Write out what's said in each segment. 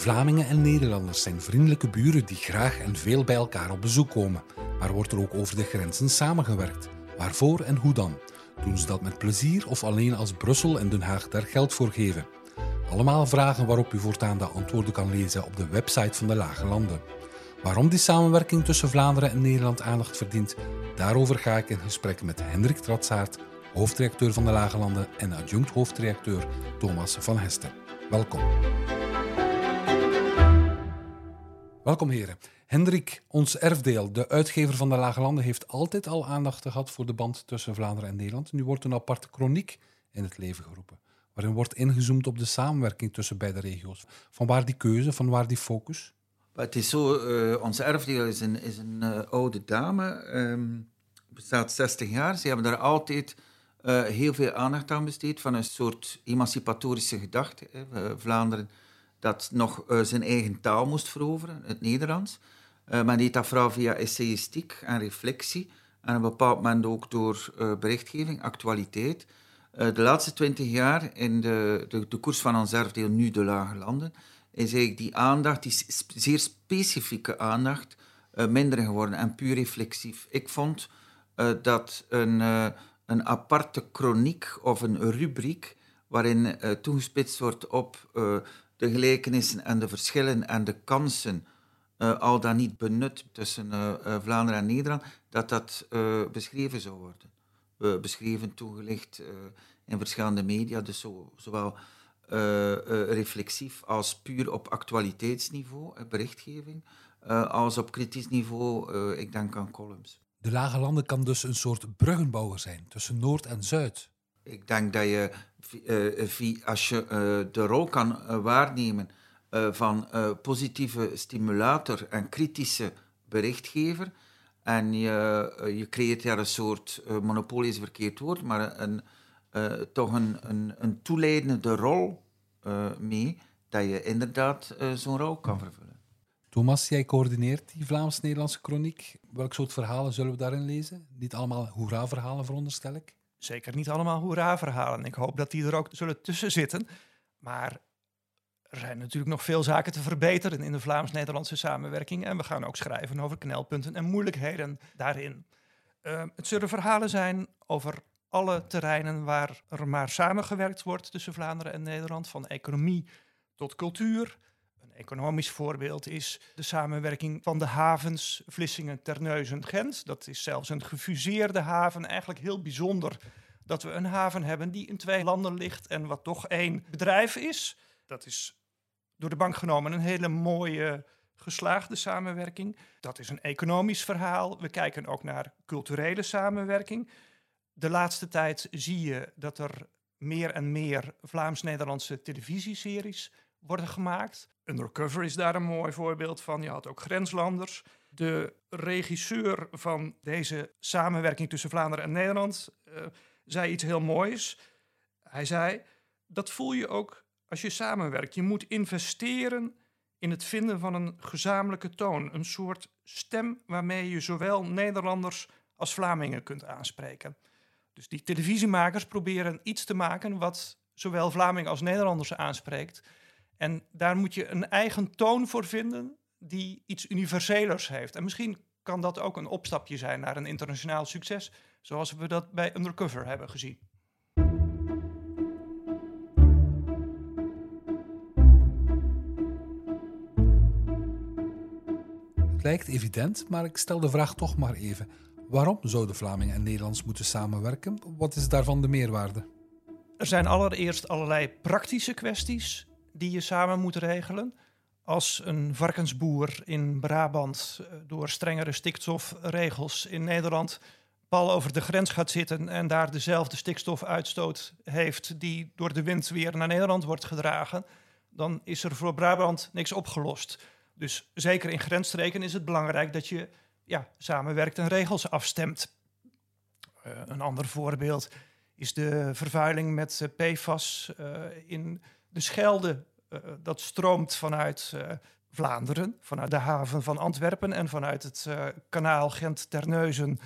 Vlamingen en Nederlanders zijn vriendelijke buren die graag en veel bij elkaar op bezoek komen. Maar wordt er ook over de grenzen samengewerkt? Waarvoor en hoe dan? Doen ze dat met plezier of alleen als Brussel en Den Haag daar geld voor geven? Allemaal vragen waarop u voortaan de antwoorden kan lezen op de website van de Lage Landen. Waarom die samenwerking tussen Vlaanderen en Nederland aandacht verdient, daarover ga ik in gesprek met Hendrik Tratsaert, hoofddirecteur van de Lage Landen en adjunct hoofddirecteur Thomas van Hesten. Welkom. Welkom heren. Hendrik, ons erfdeel, de uitgever van de Lage Landen, heeft altijd al aandacht gehad voor de band tussen Vlaanderen en Nederland. Nu wordt een aparte chroniek in het leven geroepen, waarin wordt ingezoomd op de samenwerking tussen beide regio's. Van waar die keuze, van waar die focus? Het is zo, uh, ons erfdeel is een, is een uh, oude dame, um, bestaat 60 jaar. Ze hebben daar altijd uh, heel veel aandacht aan besteed, van een soort emancipatorische gedachte. Hè. Vlaanderen dat nog uh, zijn eigen taal moest veroveren, het Nederlands. Uh, men deed dat vooral via essayistiek en reflectie. En op een bepaald moment ook door berichtgeving, actualiteit. de laatste twintig jaar in de, de, de koers van ons erfdeel, nu de Lage Landen, is eigenlijk die aandacht, die zeer specifieke aandacht, minder geworden en puur reflexief. Ik vond dat een, een aparte chroniek of een rubriek waarin toegespitst wordt op de gelijkenissen en de verschillen en de kansen uh, al dan niet benut tussen Vlaanderen en Nederland, dat dat beschreven zou worden. beschreven, toegelicht in verschillende media, dus zo, zowel reflexief als puur op actualiteitsniveau, berichtgeving, als op kritisch niveau, ik denk aan columns. De Lage Landen kan dus een soort bruggenbouwer zijn tussen Noord en Zuid. Ik denk dat je, uh, als je uh, de rol kan uh, waarnemen van positieve stimulator en kritische berichtgever, en je, je creëert daar een soort, monopolie is verkeerd woord, maar een, toch een, een, een toeleidende rol mee, dat je inderdaad zo'n rol kan vervullen. Thomas, jij coördineert die Vlaams-Nederlandse chroniek. Welk soort verhalen zullen we daarin lezen? Niet allemaal hoera-verhalen, veronderstel ik? Zeker niet allemaal hoera-verhalen. Ik hoop dat die er ook zullen tussen zitten. Maar er zijn natuurlijk nog veel zaken te verbeteren in de Vlaams-Nederlandse samenwerking. En we gaan ook schrijven over knelpunten en moeilijkheden daarin. Uh, het zullen verhalen zijn over alle terreinen waar er maar samengewerkt wordt tussen Vlaanderen en Nederland, van economie tot cultuur, economisch voorbeeld is de samenwerking van de havens Vlissingen, Terneuzen, Gent. Dat is zelfs een gefuseerde haven. Eigenlijk heel bijzonder dat we een haven hebben die in twee landen ligt en wat toch één bedrijf is. Dat is door de bank genomen een hele mooie geslaagde samenwerking. Dat is een economisch verhaal. We kijken ook naar culturele samenwerking. De laatste tijd zie je dat er meer en meer Vlaams-Nederlandse televisieseries worden gemaakt. Undercover is daar een mooi voorbeeld van. Je had ook Grenslanders. De regisseur van deze samenwerking tussen Vlaanderen en Nederland uh, zei iets heel moois. Hij zei: Dat voel je ook als je samenwerkt. Je moet investeren in het vinden van een gezamenlijke toon. Een soort stem waarmee je zowel Nederlanders als Vlamingen kunt aanspreken. Dus die televisiemakers proberen iets te maken wat zowel Vlamingen als Nederlanders aanspreekt. En daar moet je een eigen toon voor vinden die iets universelers heeft. En misschien kan dat ook een opstapje zijn naar een internationaal succes, zoals we dat bij Undercover hebben gezien. Het lijkt evident, maar ik stel de vraag toch maar even. Waarom zouden Vlamingen en Nederlands moeten samenwerken? Wat is daarvan de meerwaarde? Er zijn allereerst allerlei praktische kwesties die je samen moet regelen. Als een varkensboer in Brabant eh, door strengere stikstofregels in Nederland pal over de grens gaat zitten en daar dezelfde stikstofuitstoot heeft die door de wind weer naar Nederland wordt gedragen, dan is er voor Brabant niks opgelost. Dus zeker in grensstreken is het belangrijk dat je ja, samenwerkt en regels afstemt. Uh, een ander voorbeeld is de vervuiling met uh, PFAS in de Schelde, dat stroomt vanuit uh, Vlaanderen, vanuit de haven van Antwerpen en vanuit het kanaal Gent-Terneuzen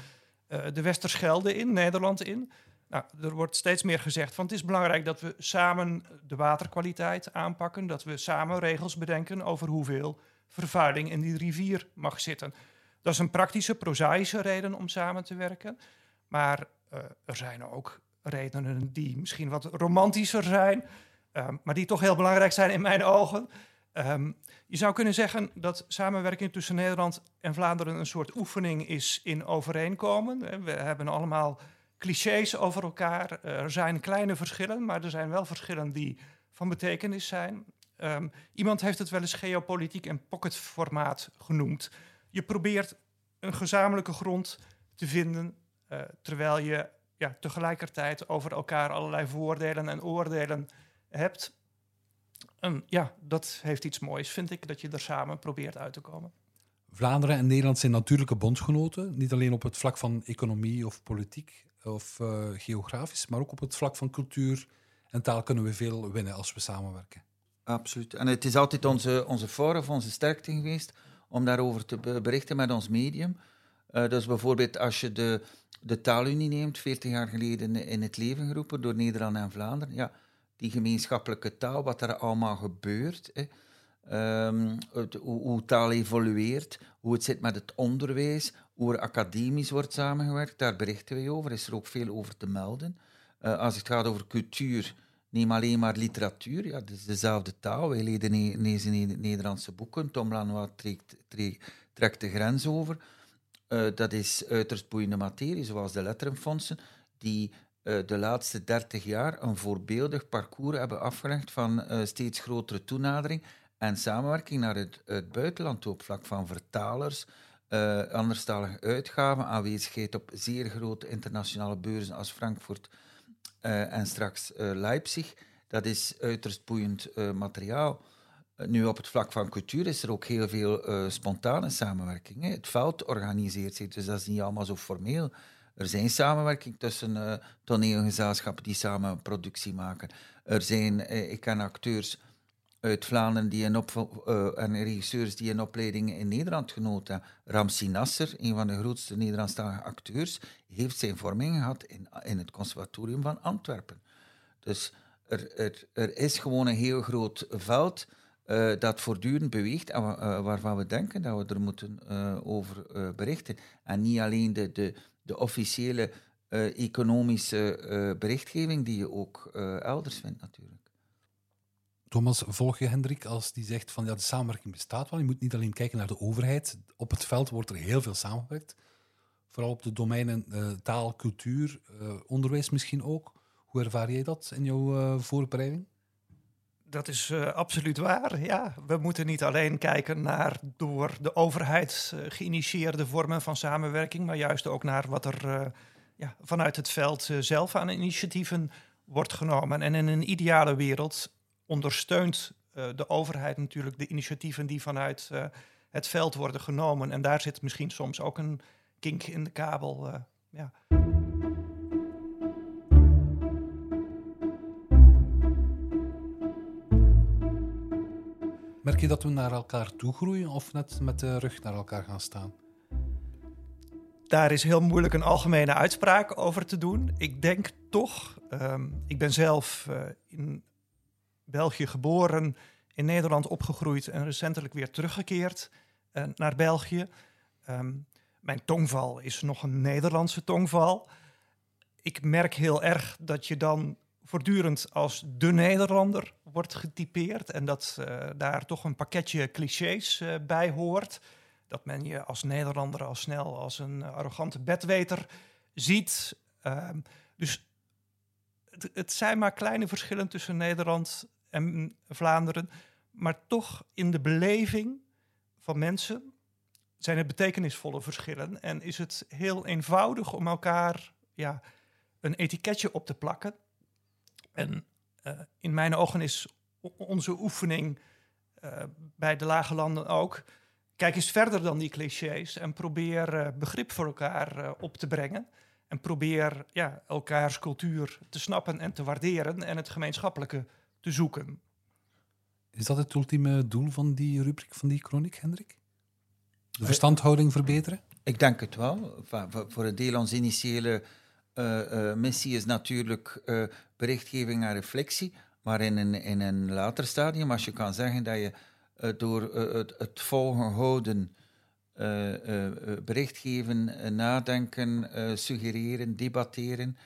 de Westerschelde in, Nederland in. Nou, er wordt steeds meer gezegd van het is belangrijk dat we samen de waterkwaliteit aanpakken, dat we samen regels bedenken over hoeveel vervuiling in die rivier mag zitten. Dat is een praktische, prozaïsche reden om samen te werken. Maar er zijn ook redenen die misschien wat romantischer zijn, um, maar die toch heel belangrijk zijn in mijn ogen. Um, je zou kunnen zeggen dat samenwerking tussen Nederland en Vlaanderen een soort oefening is in overeenkomen. We hebben allemaal clichés over elkaar. Er zijn kleine verschillen, maar er zijn wel verschillen die van betekenis zijn. Um, iemand heeft het wel eens geopolitiek en pocketformaat genoemd. Je probeert een gezamenlijke grond te vinden, uh, terwijl je ja, tegelijkertijd over elkaar allerlei voordelen en oordelen hebt. En ja, dat heeft iets moois, vind ik, dat je er samen probeert uit te komen. Vlaanderen en Nederland zijn natuurlijke bondgenoten, niet alleen op het vlak van economie of politiek of uh, geografisch, maar ook op het vlak van cultuur en taal kunnen we veel winnen als we samenwerken. Absoluut. En het is altijd onze, onze voor of onze sterkte geweest om daarover te berichten met ons medium. Uh, dus bijvoorbeeld als je de, de taalunie neemt, 40 jaar geleden in het leven geroepen door Nederland en Vlaanderen. Ja, die gemeenschappelijke taal, wat er allemaal gebeurt. Hè. Um, het, hoe, taal evolueert, hoe het zit met het onderwijs, hoe er academisch wordt samengewerkt, daar berichten we over. Is er ook veel over te melden. Uh, als het gaat over cultuur, neem alleen maar literatuur. Ja, het is dezelfde taal. Wij lezen, lezen Nederlandse boeken. Tom Lanois trekt, trekt, de grens over. Uh, dat is uiterst boeiende materie, zoals de letterenfondsen, die de laatste dertig jaar een voorbeeldig parcours hebben afgelegd van uh, steeds grotere toenadering en samenwerking naar het, het buitenland op vlak van vertalers, uh, anderstalige uitgaven, aanwezigheid op zeer grote internationale beurzen als Frankfurt en straks Leipzig. Dat is uiterst boeiend materiaal. Nu, op het vlak van cultuur is er ook heel veel spontane samenwerking. Het veld organiseert zich, dus dat is niet allemaal zo formeel. Er zijn samenwerking tussen uh, toneelgezelschappen die samen productie maken. Er zijn, uh, ik ken acteurs uit Vlaanderen die een uh, en regisseurs die een opleiding in Nederland genoten. Ramsi Nasser, een van de grootste Nederlandstalige acteurs, heeft zijn vorming gehad in, in het conservatorium van Antwerpen. Dus er, er, er is gewoon een heel groot veld dat voortdurend beweegt en waarvan we denken dat we er moeten over berichten. En niet alleen de, de, de officiële uh, economische uh, berichtgeving die je ook uh, elders vindt natuurlijk. Thomas, volg je Hendrik als die zegt van ja, de samenwerking bestaat wel. Je moet niet alleen kijken naar de overheid. Op het veld wordt er heel veel samengewerkt. Vooral op de domeinen taal, cultuur, onderwijs misschien ook. Hoe ervaar jij dat in jouw voorbereiding? Dat is uh, absoluut waar. Ja, we moeten niet alleen kijken naar door de overheid uh, geïnitieerde vormen van samenwerking, maar juist ook naar wat er uh, ja, vanuit het veld zelf aan initiatieven wordt genomen. En in een ideale wereld ondersteunt de overheid natuurlijk de initiatieven die vanuit het veld worden genomen. En daar zit misschien soms ook een kink in de kabel. ja. Merk je dat we naar elkaar toe groeien of net met de rug naar elkaar gaan staan? Daar is heel moeilijk een algemene uitspraak over te doen. Ik denk toch, um, ik ben zelf uh, in België geboren, in Nederland opgegroeid en recentelijk weer teruggekeerd uh, naar België. Um, mijn tongval is nog een Nederlandse tongval. Ik merk heel erg dat je dan voortdurend als de Nederlander wordt getypeerd en dat uh, daar toch een pakketje clichés uh, bij hoort. Dat men je als Nederlander al snel als een arrogante bedweter ziet. Uh, dus het, het, zijn maar kleine verschillen tussen Nederland en Vlaanderen, maar toch in de beleving van mensen zijn er betekenisvolle verschillen en is het heel eenvoudig om elkaar ja, een etiketje op te plakken en uh, in mijn ogen is onze oefening uh, bij de lage landen ook. Kijk eens verder dan die clichés en probeer uh, begrip voor elkaar op te brengen. En probeer ja, elkaars cultuur te snappen en te waarderen en het gemeenschappelijke te zoeken. Is dat het ultieme doel van die rubriek, van die chroniek, Hendrik? De verstandhouding verbeteren? Ik denk het wel. Voor een deel ons initiële eh, eh, missie is natuurlijk eh, berichtgeving en reflectie. Maar in een, later stadium, als je kan zeggen dat je eh, door eh, het, het volgen houden, eh, eh, eh, berichtgeven, eh, nadenken, eh, suggereren, debatteren,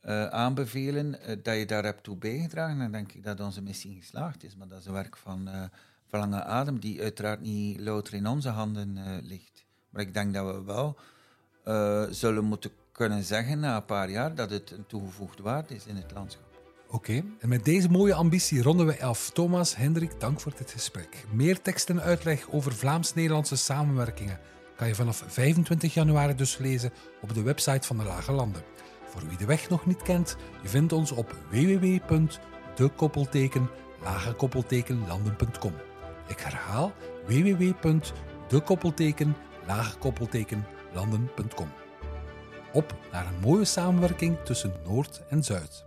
eh, aanbevelen, eh, dat je daar hebt toe bijgedragen, dan denk ik dat onze missie geslaagd is. Maar dat is een werk van, eh van lange adem, die uiteraard niet louter in onze handen eh, ligt. Maar ik denk dat we wel eh, zullen moeten kunnen zeggen na een paar jaar dat het een toegevoegde waarde is in het landschap. Oké, en met deze mooie ambitie ronden we af. Thomas, Hendrik, dank voor dit gesprek. Meer tekst en uitleg over Vlaams-Nederlandse samenwerkingen kan je vanaf 25 januari dus lezen op de website van de Lage Landen. Voor wie de weg nog niet kent, je vindt ons op www.dekoppelteken-landen.com. Ik herhaal www.dekoppelteken-landen.com. Op naar een mooie samenwerking tussen Noord en Zuid.